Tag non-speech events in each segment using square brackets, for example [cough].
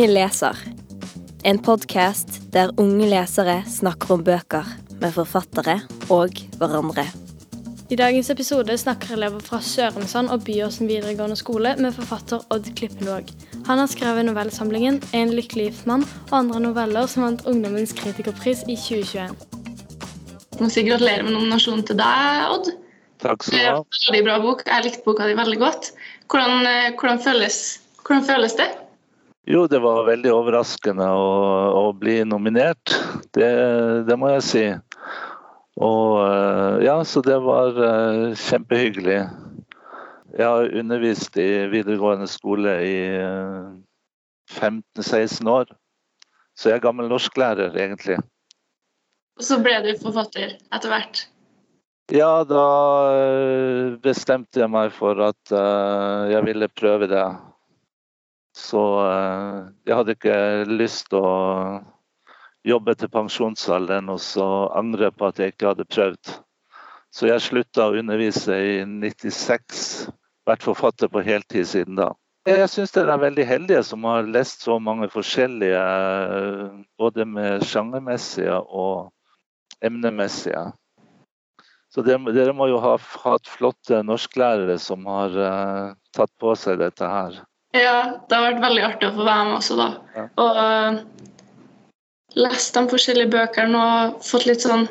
Unge leser. En podkast der unge lesere snakker om bøker med forfattere og hverandre. I dagens episode snakker elever fra Sørensand og Byåsen videregående skole med forfatter Odd Klippenvåg. Han har skrevet novellesamlingen 'En lykkelig gift mann' og andre noveller som vant Ungdommens kritikerpris i 2021. Jeg må si gratulerer med nominasjonen til deg, Odd. Takk skal Det du er ha. en veldig bra bok. Jeg likte boka di veldig godt. Hvordan, eh, hvordan, føles, hvordan føles det? Jo, det var veldig overraskende å, å bli nominert. Det, det må jeg si. Og eh, ja, så det var eh, kjempehyggelig. Jeg har undervist i videregående skole i eh, 15-16 år. Så jeg er gammel norsklærer, egentlig. Og så ble du forfatter etter hvert. Ja, da eh, bestemte jeg meg for at eh, jeg ville prøve det. Så eh, jeg hadde ikke lyst til å jobbe til pensjonsalderen og så angre på at jeg ikke hadde prøvd. Så jeg slutta å undervise i 96. Vært forfatter på heltid siden da. Jeg syns dere er veldig heldige som har lest så mange forskjellige, både med sjangermessige og emnemessige. Så dere må jo ha hatt flotte norsklærere som har eh, tatt på seg dette her. Ja, det har vært veldig artig å få være med også, da. Ja. Og uh, lest de forskjellige bøkene og fått litt sånn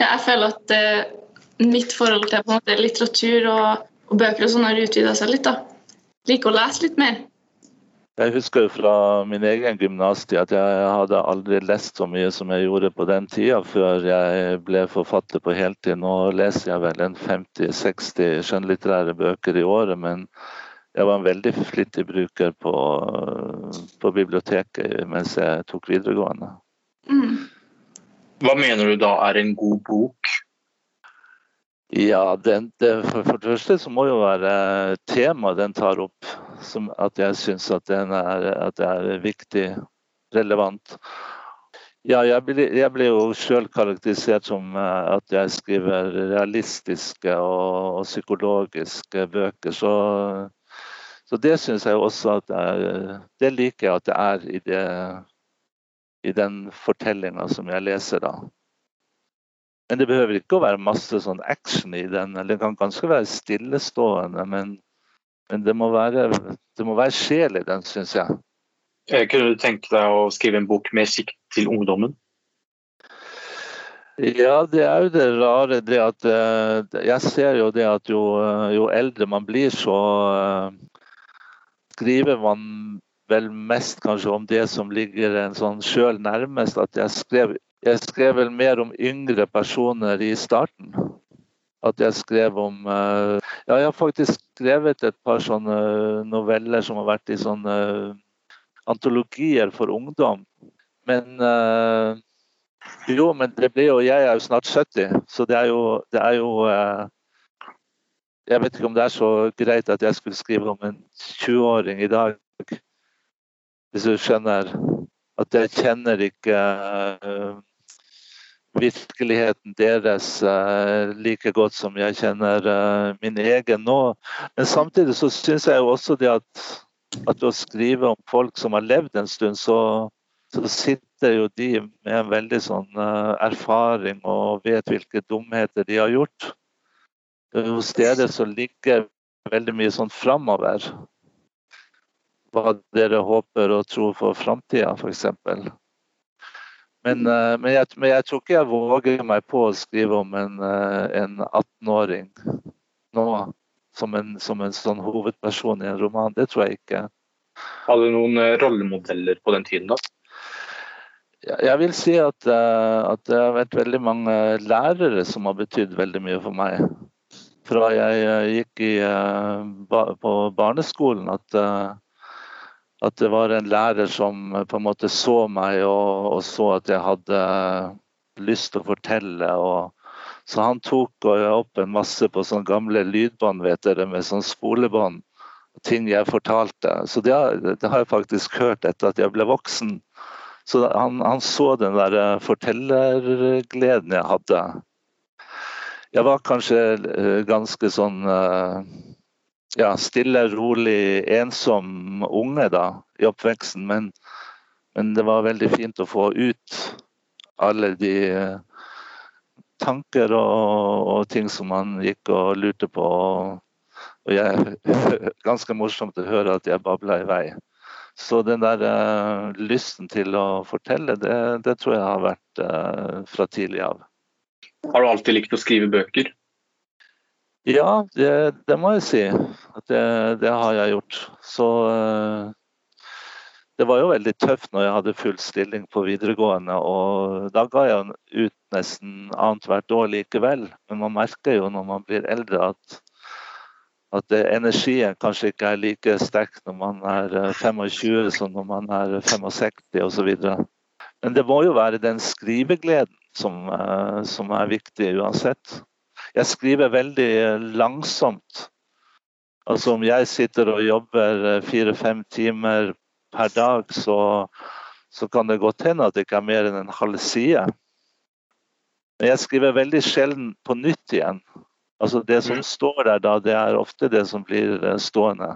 Ja, jeg føler at eh, mitt forhold til måte, litteratur og, og bøker og sånn har utvida seg litt, da. Liker å lese litt mer. Jeg husker jo fra min egen gymnastid at jeg hadde aldri lest så mye som jeg gjorde på den tida før jeg ble forfatter på heltid. Nå leser jeg vel en 50-60 skjønnlitterære bøker i året, men jeg var en veldig flittig bruker på, på biblioteket mens jeg tok videregående. Mm. Hva mener du da er en god bok? Ja, den, det, for, for det første så må jo være temaet den tar opp, som at jeg syns at, den at det er viktig, relevant. Ja, jeg blir, jeg blir jo sjøl karakterisert som eh, at jeg skriver realistiske og, og psykologiske bøker. Så, så det syns jeg også at det er Det liker jeg at det er i, det, i den fortellinga som jeg leser, da. Men det behøver ikke å være masse sånn action i den. eller Det kan ganske være stillestående, men, men det, må være, det må være sjel i den, syns jeg. Eh, Kunne du tenke deg å skrive en bok med sikt til ungdommen? Ja, det er jo det rare det at eh, Jeg ser jo det at jo, eh, jo eldre man blir, så skriver man vel mest kanskje om det som ligger en sånn sjøl nærmest. At jeg skrev, jeg skrev vel mer om yngre personer i starten. At jeg skrev om eh, Ja, jeg har faktisk skrevet et par sånne noveller som har vært i sånne antologier for ungdom. Men eh, jo, men det blir jo Jeg er jo snart 70, så det er jo, det er jo eh, Jeg vet ikke om det er så greit at jeg skulle skrive om en 20-åring i dag. Hvis du skjønner at jeg kjenner ikke eh, virkeligheten deres uh, like godt som jeg kjenner uh, min egen nå. Men samtidig så syns jeg jo også det at, at å skrive om folk som har levd en stund, så, så sitter jo de med en veldig sånn uh, erfaring og vet hvilke dumheter de har gjort. Hos dere så ligger veldig mye sånn framover. Hva dere håper og tror for framtida, f.eks. Men, eh, men, jeg, men jeg tror ikke jeg våger meg på å skrive om en, eh, en 18-åring nå som en, som en sånn hovedperson i en roman. Det tror jeg ikke. Hadde du noen eh, rollemodeller på den tiden? da? Jeg vil si at, at det har vært veldig mange lærere som har betydd veldig mye for meg. Fra jeg eh, gikk i, eh, på barneskolen at, eh, at det var en lærer som på en måte så meg og, og så at jeg hadde lyst til å fortelle. Og, så han tok opp en masse på sånne gamle lydbånd, vet dere, med sånn spolebånd. Ting jeg fortalte. Så det det har jeg faktisk hørt etter at jeg ble voksen. Så han, han så den der fortellergleden jeg hadde. Jeg var kanskje eh, ganske sånn eh, ja, stille, rolig, ensom unge da, i oppveksten. Men, men, det var veldig fint å få ut alle de uh, tanker og, og, ting som man gikk og lurte på. Og, og jeg, [laughs] ganske morsomt å høre at jeg babla i vei. Så den der uh, lysten til å fortelle, det, det, tror jeg har vært uh, fra tidlig av. Har du alltid likt å skrive bøker? Ja, det, det må jeg si. Det, det, har jeg gjort. Så uh, det var jo veldig tøft når jeg hadde full stilling på videregående. og Da ga jeg ut nesten annethvert år likevel. Men man merker jo når man blir eldre at at energien kanskje ikke er like sterk når man er 25 eh, som når man er 65 osv. Men det må jo være den skrivegleden som, eh, som, er viktig uansett. Jeg skriver veldig langsomt. Altså om jeg sitter og jobber eh, fire-fem timer per dag, så, så, kan det godt hende at det ikke er mer enn en halv side. Men jeg skriver veldig sjelden på nytt igjen. Altså Det som mm. står der da, det er ofte det som blir eh, stående.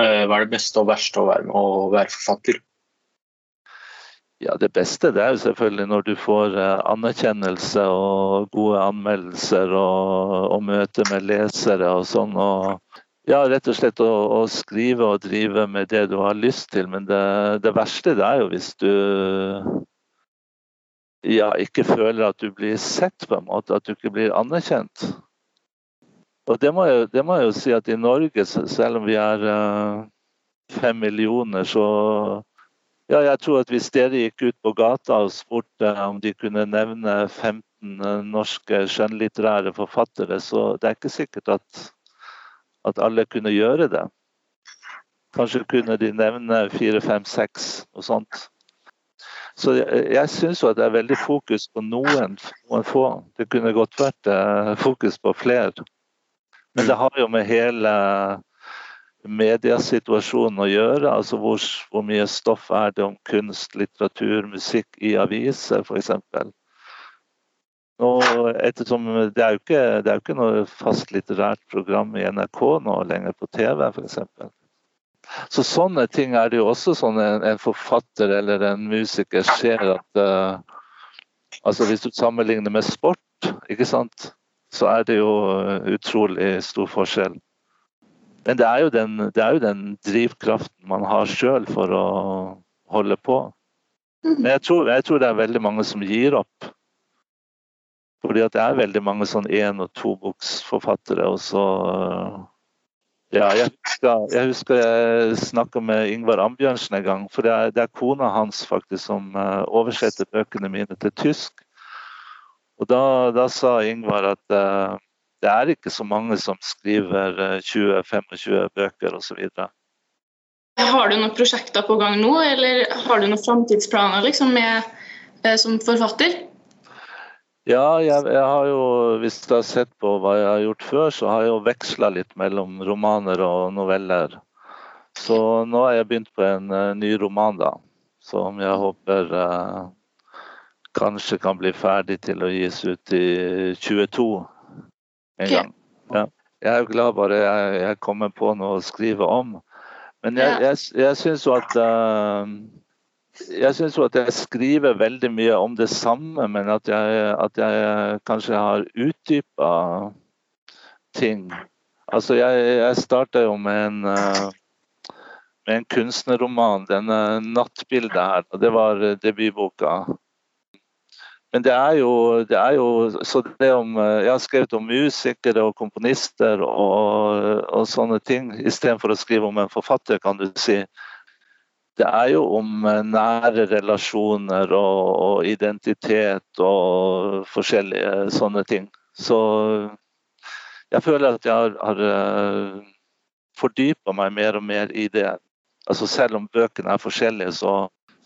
Eh, hva er det beste og verste å være med å være forfatter? Ja, Det beste det er jo selvfølgelig når du får eh, anerkjennelse og gode anmeldelser og, og møte med lesere og sånn. og ja, rett og slett å, å, skrive og drive med det du har lyst til. Men det, det verste det er jo hvis du ja, ikke føler at du blir sett, på en måte, at du ikke blir anerkjent. Og det må jeg, det må jeg jo si at i Norge, selv om vi er uh, fem millioner, så ja, jeg tror at hvis dere gikk ut på gata og spurte om de kunne nevne 15 eh, norske skjønnlitterære forfattere, så det er ikke sikkert at, at alle kunne gjøre det. Kanskje kunne de nevne fire, fem, seks og sånt. Så jeg, jeg syns det er veldig fokus på noen, noen få. Det kunne godt vært uh, fokus på flere. Men det har jo med hele mediesituasjonen å gjøre. altså hvor, hvor, mye stoff er det om kunst, litteratur, musikk i aviser f.eks. Ettersom det er, jo ikke, det er jo ikke noe fast litterært program i NRK nå lenger på TV f.eks. Så sånne ting er det jo også sånn en, en forfatter eller en musiker ser at uh, altså Hvis du sammenligner med sport, ikke sant, så er det jo utrolig stor forskjell. Men det er jo den, er jo den drivkraften man har sjøl for å holde på. Men jeg tror, jeg tror, det er veldig mange som gir opp. Fordi at det er veldig mange sånn én- og toboksforfattere, og så ja, jeg husker jeg, husker jeg snakka med Ingvar Ambjørnsen en gang. For det er, det er kona hans faktisk som uh, oversetter bøkene mine til tysk. Og da, da sa Ingvar at uh, det er ikke så mange som skriver uh, eh, 20-25 bøker osv. Har du noen prosjekter på gang nå, eller har du noen framtidsplaner liksom, med, som forfatter? Ja, jeg, jeg, har jo, hvis du har sett på hva jeg har gjort før, så har jeg jo veksla litt mellom romaner og noveller. Så nå har jeg begynt på en uh, ny roman, da. Som jeg håper uh, kanskje kan bli ferdig til å gis ut i 22 en gang. Ja. Jeg er jo glad bare jeg, jeg kommer på noe å skrive om. Men jeg, jeg, jeg syns jo at uh, jeg syns at jeg skriver veldig mye om det samme, men at jeg, at jeg kanskje har utdypa ting. Altså, jeg, jeg starta jo med en, eh, med en kunstnerroman, denne 'Nattbildet' her. og Det var debutboka. Men det er jo, det er jo så det om, Jeg har skrevet om musikere og komponister og, og sånne ting, istedenfor å skrive om en forfatter, kan du si det er jo om eh, nære relasjoner og, og, identitet og forskjellige sånne ting. Så jeg føler at jeg har, har eh, fordypa meg mer og mer i det. Altså Selv om bøkene er forskjellige, så,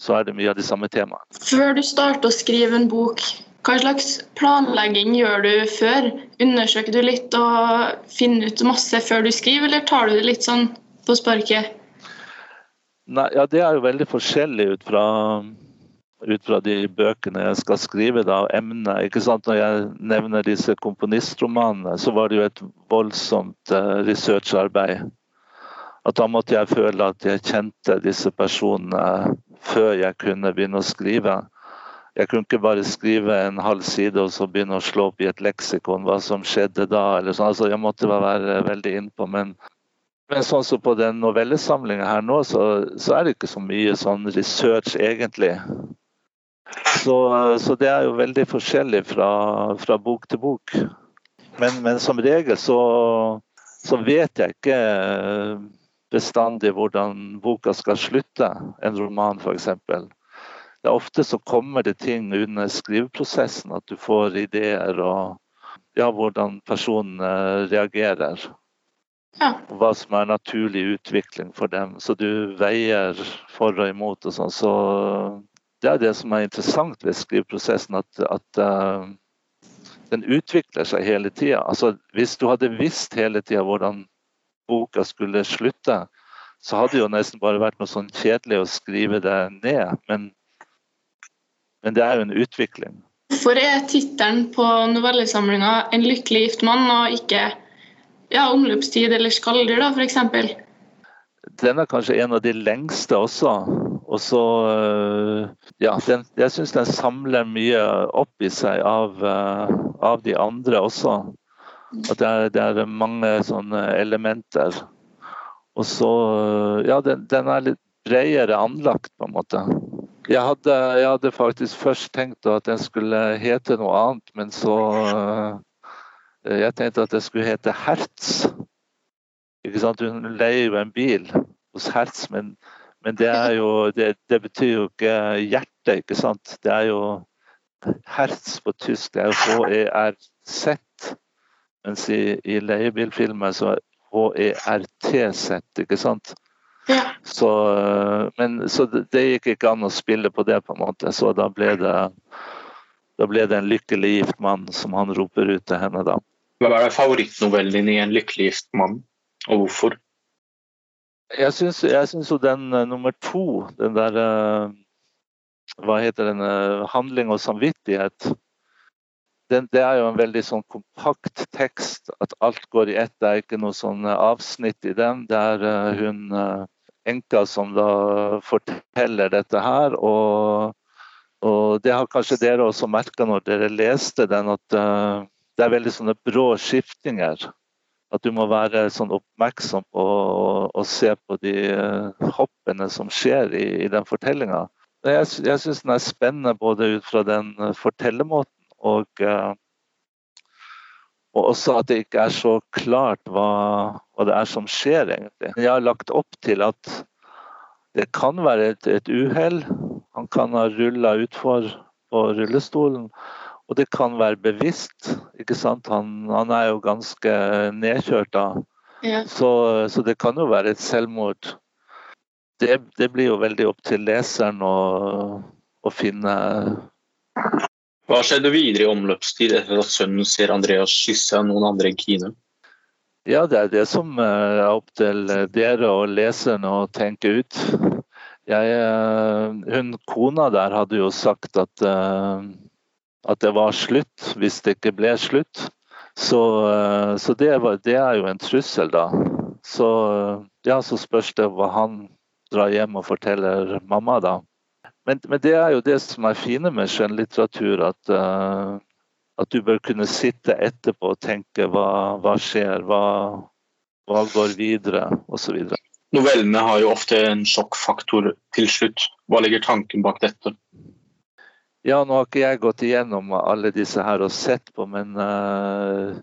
så er det mye av de samme temaene. Før du starter å skrive en bok, hva slags planlegging gjør du før? Undersøker du litt og finner ut masse før du skriver, eller tar du det litt sånn på sparket? Nei, ja, Det er jo veldig forskjellig ut fra, ut fra de bøkene jeg skal skrive, da, emnet. ikke sant? Når jeg nevner disse komponistromanene, så var det jo et voldsomt uh, researcharbeid. At da måtte jeg føle at jeg kjente disse personene før jeg kunne begynne å skrive. Jeg kunne ikke bare skrive en halv side og så begynne å slå opp i et leksikon hva som skjedde da. eller sånn. Altså, jeg måtte være veldig innpå. Men, men sånn som på den novellesamlinga her nå, så, så, er det ikke så mye sånn research egentlig. Så, så det er jo veldig forskjellig fra, fra bok til bok. Men, men som regel så, så, vet jeg ikke bestandig hvordan boka skal slutte, en roman f.eks det er ofte så kommer det ting under skriveprosessen, at du får ideer og ja, hvordan personen reagerer. Ja. Hva som er naturlig utvikling for dem. Så du veier for og imot og sånn. Så det er det som er interessant ved skriveprosessen, at, at uh, den utvikler seg hele tida. Altså, hvis du hadde visst hele tida hvordan boka skulle slutte, så hadde det jo nesten bare vært noe sånn kjedelig å skrive det ned. Men men det er jo en utvikling. Hvorfor er tittelen på novellesamlinga 'En lykkelig gift mann' og ikke ja, 'Omløpstid' eller 'Skalldyr', da, f.eks.? Den er kanskje en av de lengste også. Og så øh, Ja, den, jeg syns den samler mye opp i seg av, øh, av de andre også. At det er, det er, mange sånne elementer. Og så Ja, den, den er litt bredere anlagt, på en måte. Jeg hadde, jeg hadde, faktisk først tenkt at den skulle hete noe annet, men så uh, Jeg tenkte at det skulle hete Hertz. Ikke sant? Hun leier jo en bil hos Hertz, men, men det, jo, det, det, betyr jo ikke hjerte, ikke sant? Det er jo Hertz på tysk, det er jo H-E-R-Z. Mens i, i leiebilfilmer så er H-E-R-T-Z, ikke sant? Så, men, så det, det, gikk ikke an å spille på det, på en måte. Så da ble det, da ble det en lykkelig gift mann, som han roper ut til henne da. Hva er favorittnovellen din i En lykkelig gift mann, og hvorfor? Jeg syns, jo den uh, nummer to, den der uh, Hva heter den? Uh, 'Handling og samvittighet'. Den, det er jo en veldig sånn kompakt tekst, at alt går i ett. Det er ikke noe sånn avsnitt i den Det er hun enka som da forteller dette her. Og, og det har kanskje dere også merka når dere leste den, at det er veldig sånne brå skiftinger. At du må være sånn oppmerksom på å se på de hoppene som skjer i, i den fortellinga. Jeg, jeg syns den er spennende både ut fra den fortellermåten og og også at det ikke er så klart hva, hva, det er som skjer, egentlig. Jeg har lagt opp til at det kan være et, et uhell. Han kan ha rulla utfor på rullestolen. Og det kan være bevisst. ikke sant? Han, han er jo ganske nedkjørt da. Ja. Så, så, det kan jo være et selvmord. Det, det blir jo veldig opp til leseren å, å finne hva skjedde videre i omløpstid etter at sønnen ser Andreas kysse noen andre enn Kine? Ja, det er det som er opp til dere og leserne å tenke ut. Jeg, eh, hun kona der hadde jo sagt at, eh, at det var slutt hvis det ikke ble slutt. Så, eh, så det, var, det, er jo en trussel, da. Så, ja, så spørs det hva han drar hjem og forteller mamma, da. Men, men, det er jo det som er fine med skjønnlitteratur, at, uh, at du bør kunne sitte etterpå og tenke hva, hva skjer, hva, hva går videre, osv. Novellene har jo ofte en sjokkfaktor til slutt. Hva ligger tanken bak dette? Ja, nå har ikke jeg gått igjennom alle disse her og sett på, men uh,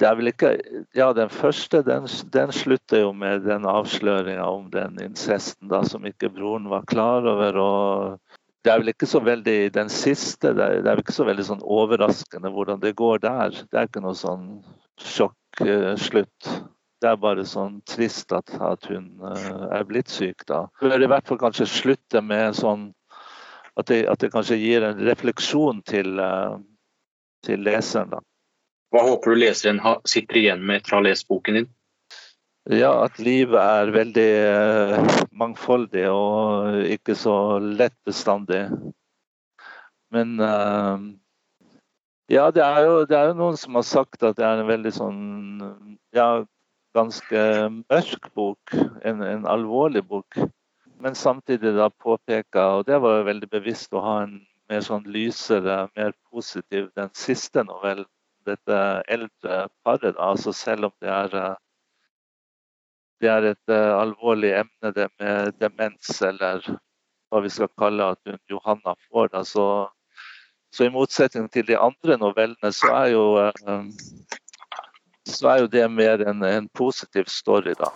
ikke Ja, den første den, den slutter jo med den avsløringa om den incesten da, som ikke broren var klar over. og det er vel ikke så veldig den siste, det er, det er vel ikke så veldig sånn overraskende hvordan det går der. Det er ikke noe sånn sjokkslutt. Det er bare sånn trist at, at hun uh, er blitt syk, da. Bør i hvert fall kanskje slutte med sånn at det, at det kanskje gir en refleksjon til, uh, til leseren, da. Hva håper du leseren sitter igjen med etter å ha lest boken din? Ja, at livet er veldig eh, mangfoldig og ikke så lett bestandig. Men uh, ja, det er, jo, det er, jo, noen som har sagt at det er en veldig sånn ja, ganske mørk bok. En, en alvorlig bok. Men samtidig da påpeka, og det var jo veldig bevisst å ha en mer sånn lysere, mer positiv den siste novellen. Dette eldre paret, altså selv om det er uh, det er et uh, alvorlig emne, det med demens, eller hva vi skal kalle at hun, Johanna får. Da. Så, så, i motsetning til de andre novellene, så er jo, uh, så er jo det mer en, en positiv story, da.